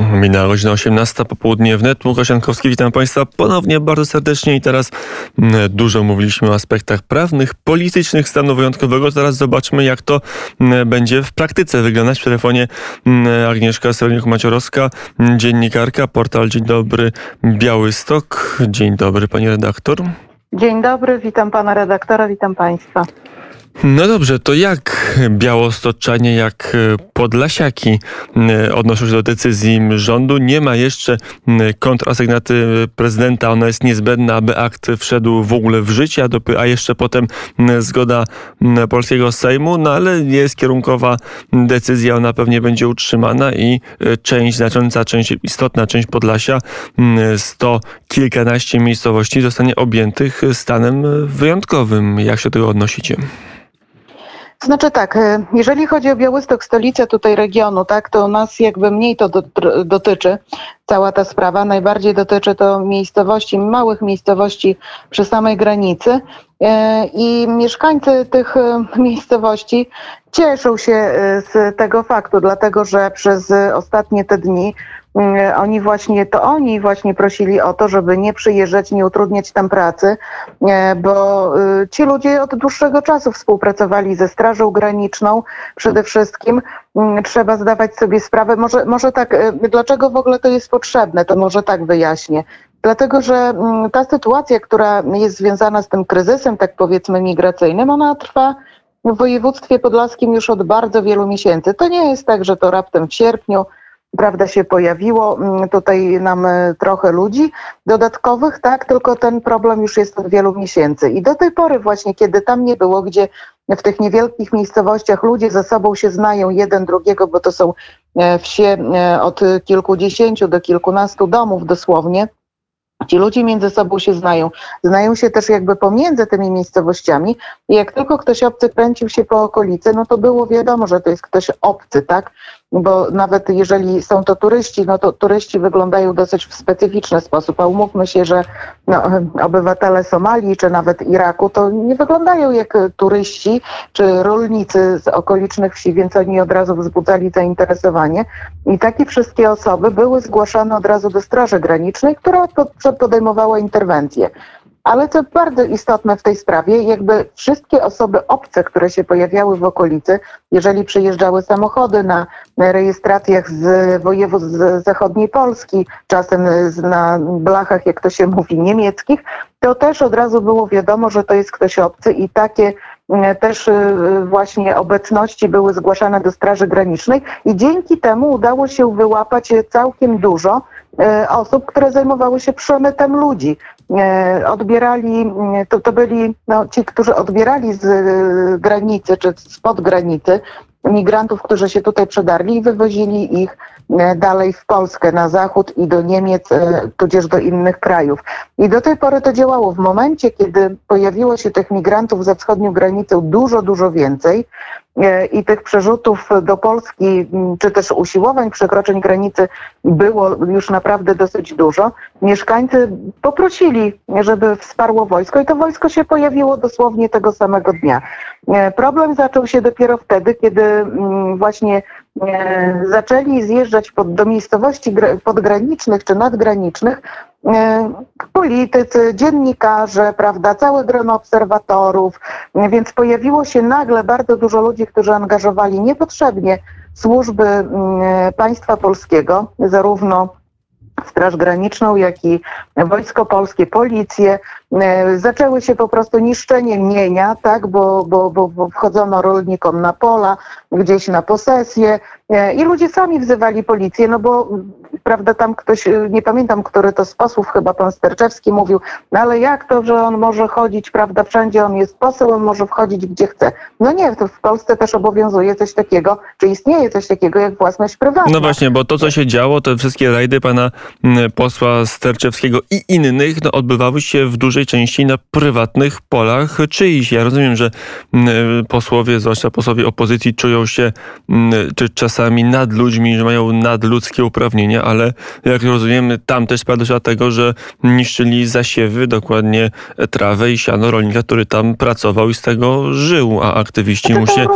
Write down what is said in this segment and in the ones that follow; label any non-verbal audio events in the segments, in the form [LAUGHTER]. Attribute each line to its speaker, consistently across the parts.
Speaker 1: Minęła godzina 18, popołudnie wnet. Łukasz Jankowski, witam Państwa ponownie bardzo serdecznie i teraz mm, dużo mówiliśmy o aspektach prawnych, politycznych stanu wyjątkowego. Teraz zobaczmy, jak to mm, będzie w praktyce wyglądać. W telefonie mm, Agnieszka Seweniuk-Maciorowska, dziennikarka, portal Dzień Dobry Białystok. Dzień dobry, pani redaktor.
Speaker 2: Dzień dobry, witam pana redaktora, witam państwa.
Speaker 1: No dobrze, to jak białostoczanie, jak podlasiaki e, odnoszą się do decyzji rządu? Nie ma jeszcze kontrasygnaty prezydenta, ona jest niezbędna, aby akt wszedł w ogóle w życie, a jeszcze potem zgoda polskiego Sejmu, no ale jest kierunkowa decyzja, ona pewnie będzie utrzymana i e, część, znacząca część, istotna część Podlasia, sto kilkanaście miejscowości zostanie objętych stanem wyjątkowym. Jak się do tego odnosicie?
Speaker 2: Znaczy tak, e, jeżeli chodzi o Białystok, stolicę tutaj regionu, tak, to nas jakby mniej to dotyczy, cała ta sprawa. Najbardziej dotyczy to miejscowości, małych miejscowości przy samej granicy. E, I mieszkańcy tych e, miejscowości cieszą się z tego faktu, dlatego że przez ostatnie te dni oni właśnie, to oni właśnie prosili o to, żeby nie przyjeżdżać, nie utrudniać tam pracy, e, bo y, ci ludzie od dłuższego czasu współpracowali ze Strażą Graniczną przede wszystkim. Mm, trzeba zdawać sobie sprawę, może, może tak, dlaczego w ogóle to jest potrzebne, to może tak wyjaśnię. Dlatego, że mm, ta sytuacja, która jest związana z tym kryzysem, tak powiedzmy migracyjnym, ona trwa w województwie podlaskim już od bardzo wielu miesięcy. To nie jest tak, że to raptem w sierpniu prawda, się pojawiło mm, tutaj nam e, trochę ludzi dodatkowych, tak, tylko ten problem już jest od wielu miesięcy. I do tej pory właśnie, kiedy tam nie było, gdzie w tych niewielkich miejscowościach ludzie ze sobą się znają jeden drugiego, bo to są e, wsie e, od kilkudziesięciu do kilkunastu domów dosłownie, Ci ludzie między sobą się znają. Znają się też jakby pomiędzy tymi miejscowościami i jak tylko ktoś obcy kręcił się po okolicy, no to było wiadomo, że to jest ktoś obcy, tak? Bo nawet jeżeli są to turyści, no to turyści wyglądają dosyć w specyficzny sposób, a umówmy się, że no, obywatele Somalii czy nawet Iraku to nie wyglądają jak turyści czy rolnicy z okolicznych wsi, więc oni od razu wzbudzali zainteresowanie. I takie wszystkie osoby były zgłaszane od razu do Straży Granicznej, która podejmowała interwencję. Ale co bardzo istotne w tej sprawie, jakby wszystkie osoby obce, które się pojawiały w okolicy, jeżeli przyjeżdżały samochody na rejestracjach z województw zachodniej Polski, czasem na blachach, jak to się [LAUGHS] mówi, niemieckich, to też od razu było wiadomo, że to jest ktoś obcy i takie też e, właśnie obecności były zgłaszane do Straży Granicznej i dzięki temu udało się wyłapać całkiem dużo e, osób, które zajmowały się przemytem ludzi. Odbierali, to, to byli no, ci, którzy odbierali z granicy czy spod granicy migrantów, którzy się tutaj przedarli i wywozili ich e, dalej w Polskę, na zachód i do Niemiec, e, tudzież do innych krajów. I do tej pory to działało. W momencie, kiedy pojawiło się tych migrantów za wschodnią granicą dużo, dużo więcej, E, i tych przerzutów do Polski, czy też usiłowań przekroczeń granicy było już naprawdę dosyć dużo. Mieszkańcy poprosili, żeby wsparło wojsko i to wojsko się pojawiło dosłownie tego samego dnia. E, problem zaczął się dopiero wtedy, kiedy właśnie e, zaczęli zjeżdżać pod, do miejscowości podgranicznych czy nadgranicznych E, politycy, dziennikarze, prawda, całe grono obserwatorów, więc pojawiło się nagle bardzo dużo ludzi, którzy angażowali niepotrzebnie służby mm, państwa polskiego, zarówno Straż Graniczną, jak i Wojsko Polskie, policję. E, zaczęły się po prostu niszczenie mienia, tak, bo, bo, bo, bo wchodzono rolnikom na pola, gdzieś na posesję e, i ludzie sami wzywali policję, no bo prawda, tam ktoś, y, nie pamiętam, który to z posłów, chyba pan Sterczewski mówił, no ale jak to, że on może chodzić, prawda, wszędzie on jest poseł, on może wchodzić gdzie chce. No nie, w Polsce też obowiązuje coś takiego, czy istnieje coś takiego jak własność prywatna.
Speaker 1: No właśnie, bo to, co się działo, te wszystkie rajdy pana mm, posła Sterczewskiego i innych, no, odbywały się w dużej części na prywatnych polach czyichś. Ja rozumiem, że mm, posłowie, zwłaszcza posłowie opozycji, czują się mm, czy czasami nad ludźmi, że mają nadludzkie uprawnienia, ale jak rozumiem, tam też spadło się tego, że niszczyli zasiewy, dokładnie trawę i siano rolnika, który tam pracował i z tego żył, a aktywiści mu się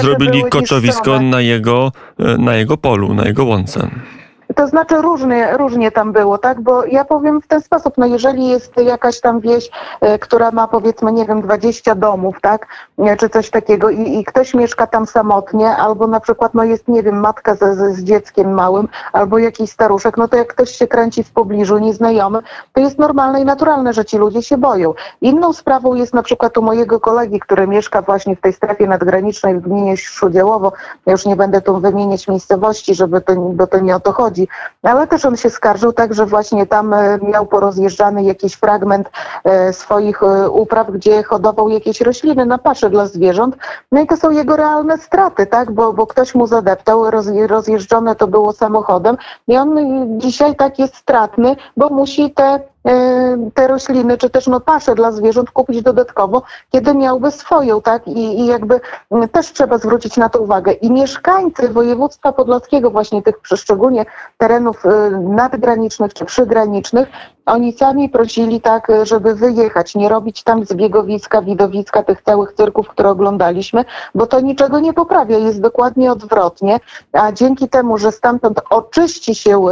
Speaker 1: zrobili koczowisko na jego, na jego polu, na jego łące.
Speaker 2: To znaczy różnie, różnie tam było, tak? Bo ja powiem w ten sposób, no jeżeli jest jakaś tam wieś, e, która ma powiedzmy, nie wiem, 20 domów, tak? E, czy coś takiego i, i ktoś mieszka tam samotnie, albo na przykład, no jest, nie wiem, matka z, z dzieckiem małym, albo jakiś staruszek, no to jak ktoś się kręci w pobliżu, nieznajomy, to jest normalne i naturalne, że ci ludzie się boją. Inną sprawą jest na przykład u mojego kolegi, który mieszka właśnie w tej strefie nadgranicznej w gminie Śródziałowo. Ja już nie będę tu wymieniać miejscowości, żeby to, bo to nie o to chodzi, ale też on się skarżył tak, że właśnie tam e, miał porozjeżdżany jakiś fragment e, swoich e, upraw, gdzie hodował jakieś rośliny na pasze dla zwierząt. No i to są jego realne straty, tak, bo, bo ktoś mu zadeptał, roz, rozjeżdżone to było samochodem i on dzisiaj tak jest stratny, bo musi te te rośliny, czy też no pasze dla zwierząt kupić dodatkowo, kiedy miałby swoją, tak? I, I jakby też trzeba zwrócić na to uwagę. I mieszkańcy województwa podlaskiego, właśnie tych szczególnie terenów nadgranicznych czy przygranicznych, oni sami prosili tak, żeby wyjechać, nie robić tam zbiegowiska, widowiska, tych całych cyrków, które oglądaliśmy, bo to niczego nie poprawia, jest dokładnie odwrotnie, a dzięki temu, że stamtąd oczyści się,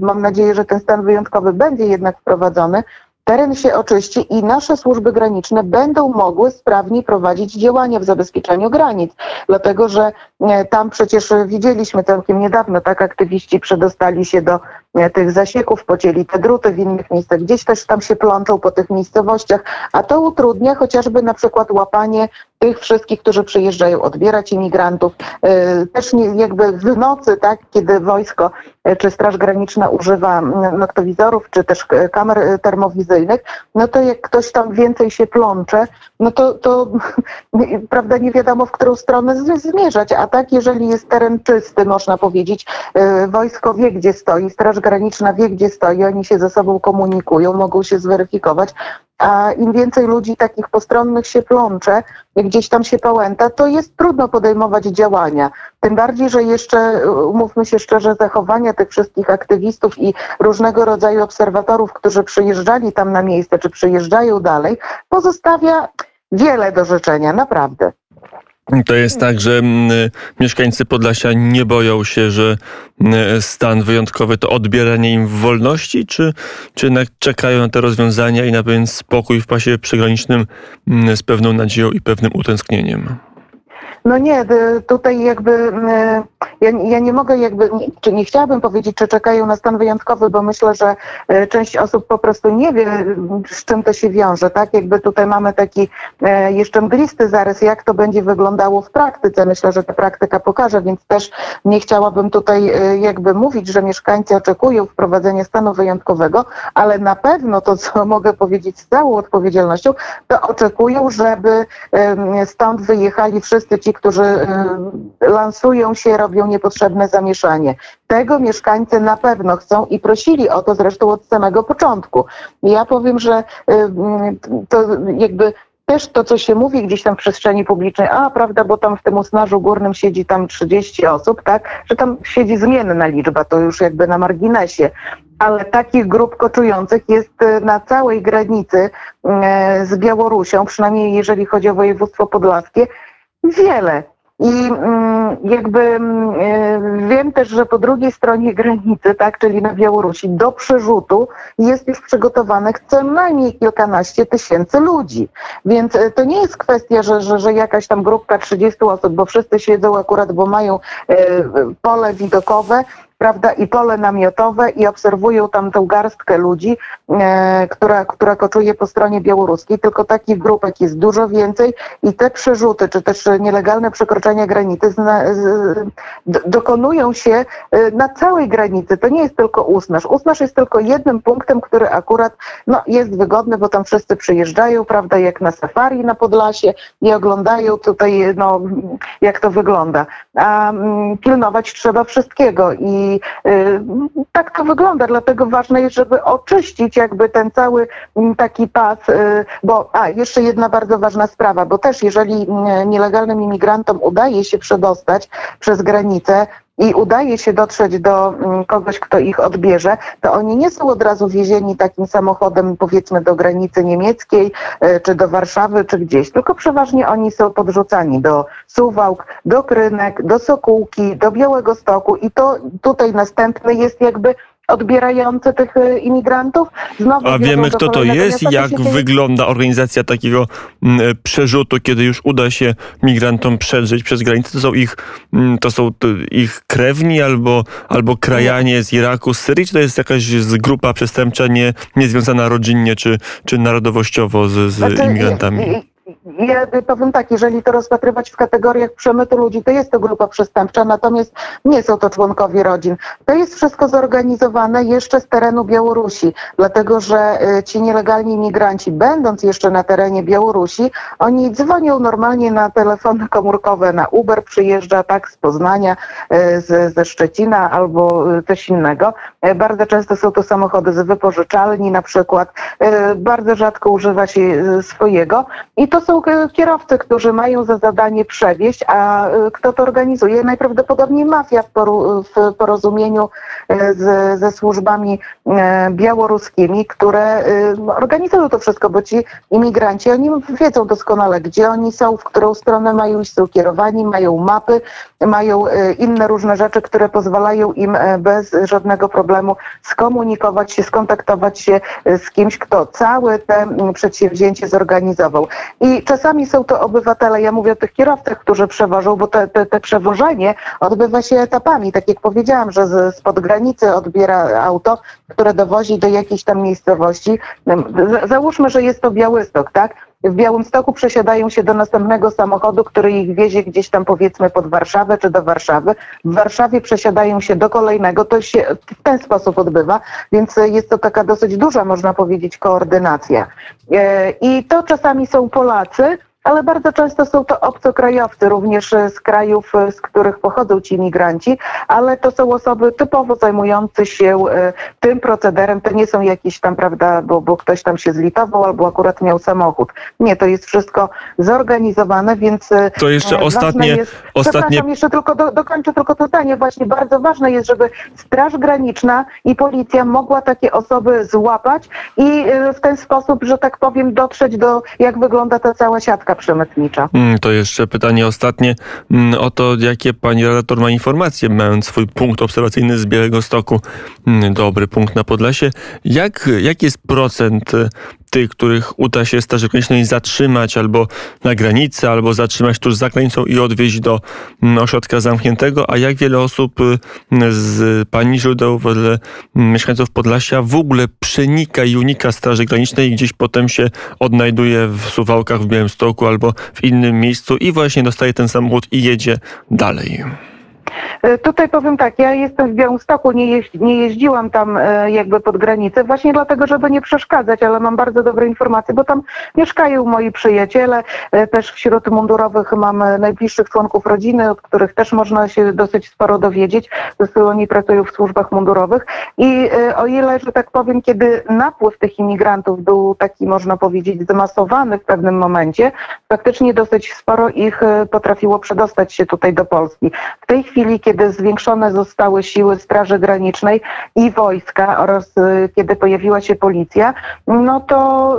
Speaker 2: mam nadzieję, że ten stan wyjątkowy będzie jednak wprowadzony, teren się oczyści i nasze służby graniczne będą mogły sprawnie prowadzić działania w zabezpieczeniu granic. Dlatego, że e, tam przecież widzieliśmy całkiem niedawno, tak aktywiści przedostali się do tych zasieków, pocięli te druty w innych miejscach, gdzieś też tam się plączą po tych miejscowościach, a to utrudnia chociażby na przykład łapanie tych wszystkich, którzy przyjeżdżają odbierać imigrantów. E, też nie, jakby w nocy, tak, kiedy wojsko czy Straż Graniczna używa noktowizorów, czy też kamer termowizyjnych, no to jak ktoś tam więcej się plącze, no to, to [LAUGHS] prawda, nie wiadomo w którą stronę zmierzać. A tak, jeżeli jest teren czysty, można powiedzieć, e, wojsko wie, gdzie stoi, Straż Graniczna wie, gdzie stoi, oni się ze sobą komunikują, mogą się zweryfikować, a im więcej ludzi takich postronnych się plącze, gdzieś tam się pałęta, to jest trudno podejmować działania. Tym bardziej, że jeszcze, umówmy się szczerze, zachowania tych wszystkich aktywistów i różnego rodzaju obserwatorów, którzy przyjeżdżali tam na miejsce, czy przyjeżdżają dalej, pozostawia wiele do życzenia, naprawdę.
Speaker 1: To jest tak, że mm, mieszkańcy Podlasia nie boją się, że mm, stan wyjątkowy to odbieranie im wolności, czy, czy jednak czekają na te rozwiązania i na pewien spokój w pasie przygranicznym mm, z pewną nadzieją i pewnym utęsknieniem?
Speaker 2: No nie, tutaj jakby ja, ja nie mogę jakby, czy nie chciałabym powiedzieć, czy czekają na stan wyjątkowy, bo myślę, że e, część osób po prostu nie wie, z czym to się wiąże, tak? Jakby tutaj mamy taki e, jeszcze mglisty zarys, jak to będzie wyglądało w praktyce. Myślę, że ta praktyka pokaże, więc też nie chciałabym tutaj e, jakby mówić, że mieszkańcy oczekują wprowadzenia stanu wyjątkowego, ale na pewno to, co [LAUGHS] mogę powiedzieć z całą odpowiedzialnością, to oczekują, żeby stąd wyjechali wszyscy ci, którzy lansują się, robią niepotrzebne zamieszanie. Tego mieszkańcy na pewno chcą i prosili o to zresztą od samego początku. Ja powiem, że y, to jakby też to, co się mówi gdzieś tam w przestrzeni publicznej, a prawda, bo tam w tym usnażu górnym siedzi tam 30 osób, tak, że tam siedzi zmienna liczba, to już jakby na marginesie, ale takich grup koczujących jest y, na całej granicy y, z Białorusią, przynajmniej jeżeli chodzi o województwo podlaskie, wiele. I mm, jakby mm, e, wiem też, że po drugiej stronie granicy, tak, czyli na Białorusi, do przerzutu jest już przygotowanych co najmniej kilkanaście tysięcy ludzi. Więc e, to nie jest kwestia, że, że, że jakaś tam grupka 30 osób, bo wszyscy siedzą akurat, bo mają e, pole widokowe, prawda, i pole namiotowe i obserwują tam tą garstkę ludzi, e, która, która koczuje po stronie białoruskiej, tylko takich grupek jest dużo więcej i te przerzuty, czy też nielegalne przekroczenia granicy zna, z, dokonują się e, na całej granicy. To nie jest tylko Usnaż. Usnaż jest tylko jednym punktem, który akurat no, jest wygodny, bo tam wszyscy przyjeżdżają, prawda, jak na safari na Podlasie i oglądają tutaj, no, jak to wygląda. A mm, pilnować trzeba wszystkiego i i y, tak to wygląda, dlatego ważne jest, żeby oczyścić jakby ten cały mm, taki pas, y, bo a jeszcze jedna bardzo ważna sprawa, bo też jeżeli mm, nielegalnym imigrantom udaje się przedostać przez granicę, i udaje się dotrzeć do mm, kogoś, kto ich odbierze, to oni nie są od razu wiezieni takim samochodem, powiedzmy, do granicy niemieckiej, e, czy do Warszawy, czy gdzieś, tylko przeważnie oni są podrzucani do Suwałk, do Krynek, do Sokółki, do Białego Stoku i to tutaj następny jest jakby odbierający tych e, imigrantów.
Speaker 1: Znowu A wiemy, kto to jest i jak wygląda organizacja takiego mm, przerzutu, kiedy już uda się migrantom przedrzeć przez granicę? To są ich, mm, to są ich krewni albo, albo krajanie z Iraku, z Syrii? Czy to jest jakaś grupa przestępcza nie, niezwiązana rodzinnie czy, czy narodowościowo z, z znaczy, imigrantami?
Speaker 2: Ja powiem tak, jeżeli to rozpatrywać w kategoriach przemytu ludzi, to jest to grupa przestępcza, natomiast nie są to członkowie rodzin. To jest wszystko zorganizowane jeszcze z terenu Białorusi, dlatego że y, ci nielegalni imigranci, będąc jeszcze na terenie Białorusi, oni dzwonią normalnie na telefony komórkowe, na Uber przyjeżdża, tak, z Poznania, y, z, ze Szczecina albo y, coś innego. Bardzo często są to samochody z wypożyczalni na przykład. Bardzo rzadko używa się swojego i to to są kierowcy, którzy mają za zadanie przewieźć, a y, kto to organizuje? Najprawdopodobniej mafia w, porozumieniu y, z, ze służbami y, białoruskimi, które organizują to wszystko, bo ci imigranci, oni wiedzą doskonale, gdzie oni są, w którą stronę mają iść, są kierowani, mają mapy, mają inne różne rzeczy, które pozwalają im bez żadnego problemu skomunikować się, skontaktować się z kimś, kto całe te przedsięwzięcie zorganizował. I są to obywatele, ja mówię o tych kierowcach, którzy przewożą, bo te, te, te przewożenie odbywa się etapami. Tak jak powiedziałam, że z, spod granicy odbiera auto, które dowozi do jakiejś tam miejscowości. Załóżmy, że jest to Białystok, tak? W Białymstoku przesiadają się do następnego samochodu, który ich wiezie gdzieś tam powiedzmy pod Warszawę czy do Warszawy. W Warszawie przesiadają się do kolejnego. To się w ten sposób odbywa, więc jest to taka dosyć duża, można powiedzieć, koordynacja. E, I to czasami są Polacy, ale bardzo często są to obcokrajowcy, również z krajów, z których pochodzą ci migranci, ale to są osoby typowo zajmujące się e, tym procederem. To nie są jakieś tam, prawda, bo, bo ktoś tam się zlitował albo akurat miał samochód. Nie, to jest wszystko zorganizowane, więc.
Speaker 1: E, to jeszcze ostatnie. Jest, ostatnie...
Speaker 2: jeszcze tylko do, dokończę tylko to zdanie. Właśnie bardzo ważne jest, żeby Straż Graniczna i policja mogła takie osoby złapać i e, w ten sposób, że tak powiem, dotrzeć do, jak wygląda ta cała siatka przemytnicza.
Speaker 1: Mm, to jeszcze pytanie ostatnie mm, o to, jakie pani redaktor ma informacje, mając swój punkt obserwacyjny z Białego Stoku. Mm, dobry punkt na Podlasie. Jak, jaki jest procent tych, których uda się Straży Granicznej zatrzymać albo na granicy, albo zatrzymać tuż za granicą i odwieźć do mm, ośrodka zamkniętego, a jak wiele osób y, z pani źródeł, mm, mieszkańców Podlasia w ogóle przenika i unika Straży Granicznej i gdzieś potem się odnajduje w Suwałkach, w Białymstoku albo w innym miejscu i właśnie dostaje ten samochód i jedzie dalej.
Speaker 2: E, tutaj powiem tak, ja jestem w Białymstoku, nie, nie jeździłam tam e, jakby pod granicę, właśnie dlatego, żeby nie przeszkadzać, ale mam bardzo dobre informacje, bo tam mieszkają moi przyjaciele, e, też wśród mundurowych mam najbliższych członków rodziny, od których też można się dosyć sporo dowiedzieć, zresztą oni pracują w służbach mundurowych i o ile, że tak powiem, kiedy napływ tych imigrantów był taki, można powiedzieć, zmasowany w pewnym momencie, faktycznie dosyć sporo ich potrafiło przedostać się tutaj do Polski. W tej chwili chwili, kiedy zwiększone zostały siły Straży Granicznej i wojska oraz y, kiedy pojawiła się policja, no to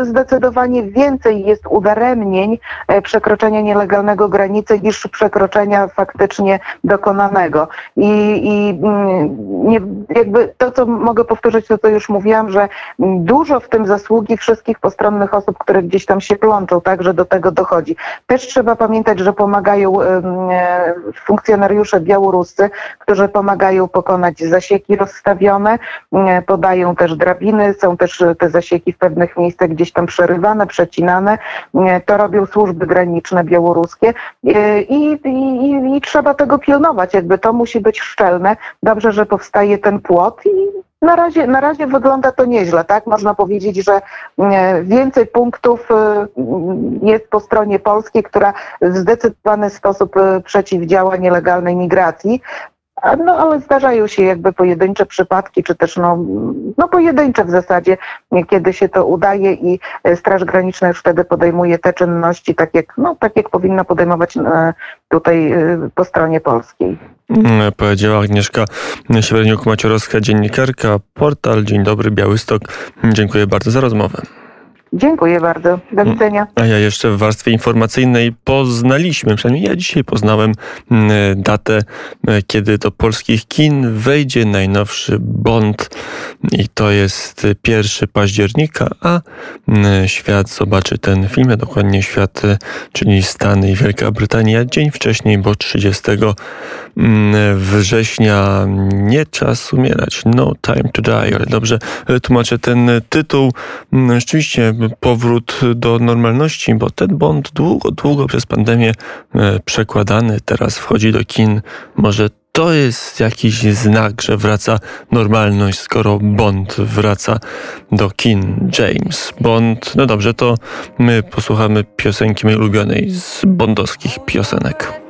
Speaker 2: y, zdecydowanie więcej jest udaremnień e, przekroczenia nielegalnego granicy niż przekroczenia faktycznie dokonanego. I, i mm, nie, jakby to, co mogę powtórzyć, to co już mówiłam, że dużo w tym zasługi wszystkich postronnych osób, które gdzieś tam się plączą, tak, że do tego dochodzi. Też trzeba pamiętać, że pomagają e, funkcjonariusze wolontariusze białoruscy, którzy pomagają pokonać zasieki rozstawione, e, podają też drabiny, są też te zasieki w pewnych miejscach gdzieś tam przerywane, przecinane. E, to robią służby graniczne białoruskie e, i, i, i trzeba tego pilnować, jakby to musi być szczelne. Dobrze, że powstaje ten płot i na razie, na razie wygląda to nieźle, tak? Można powiedzieć, że e, więcej punktów e, jest po stronie polskiej, która w zdecydowany sposób e, przeciwdziała nielegalnej migracji. No ale zdarzają się jakby pojedyncze przypadki, czy też no, no pojedyncze w zasadzie, kiedy się to udaje i e, Straż Graniczna już wtedy podejmuje te czynności tak jak, no, tak jak powinna podejmować e, tutaj e, po stronie polskiej.
Speaker 1: Mm, Powiedziała Agnieszka Siewerniuk-Maciorowska, dziennikarka, portal Dzień Dobry Białystok. Dziękuję bardzo za rozmowę.
Speaker 2: Dziękuję bardzo. Do widzenia.
Speaker 1: A ja jeszcze w warstwie informacyjnej poznaliśmy, przynajmniej ja dzisiaj poznałem mm, datę, e, kiedy do polskich kin wejdzie najnowszy Bond i to jest 1 października, a mm, świat zobaczy ten film, a dokładnie świat, e, czyli Stany i Wielka Brytania, dzień wcześniej, bo 30 mm, września nie czas umierać, no time to die, ale dobrze e, tłumaczę ten tytuł. Mm, Rzeczywiście powrót do normalności, bo ten Bond długo, długo przez pandemię e, przekładany teraz wchodzi do kin. Może to jest jakiś znak, że wraca normalność, skoro Bond wraca do kin. James Bond. No dobrze, to my posłuchamy piosenki mojej ulubionej z bondowskich piosenek.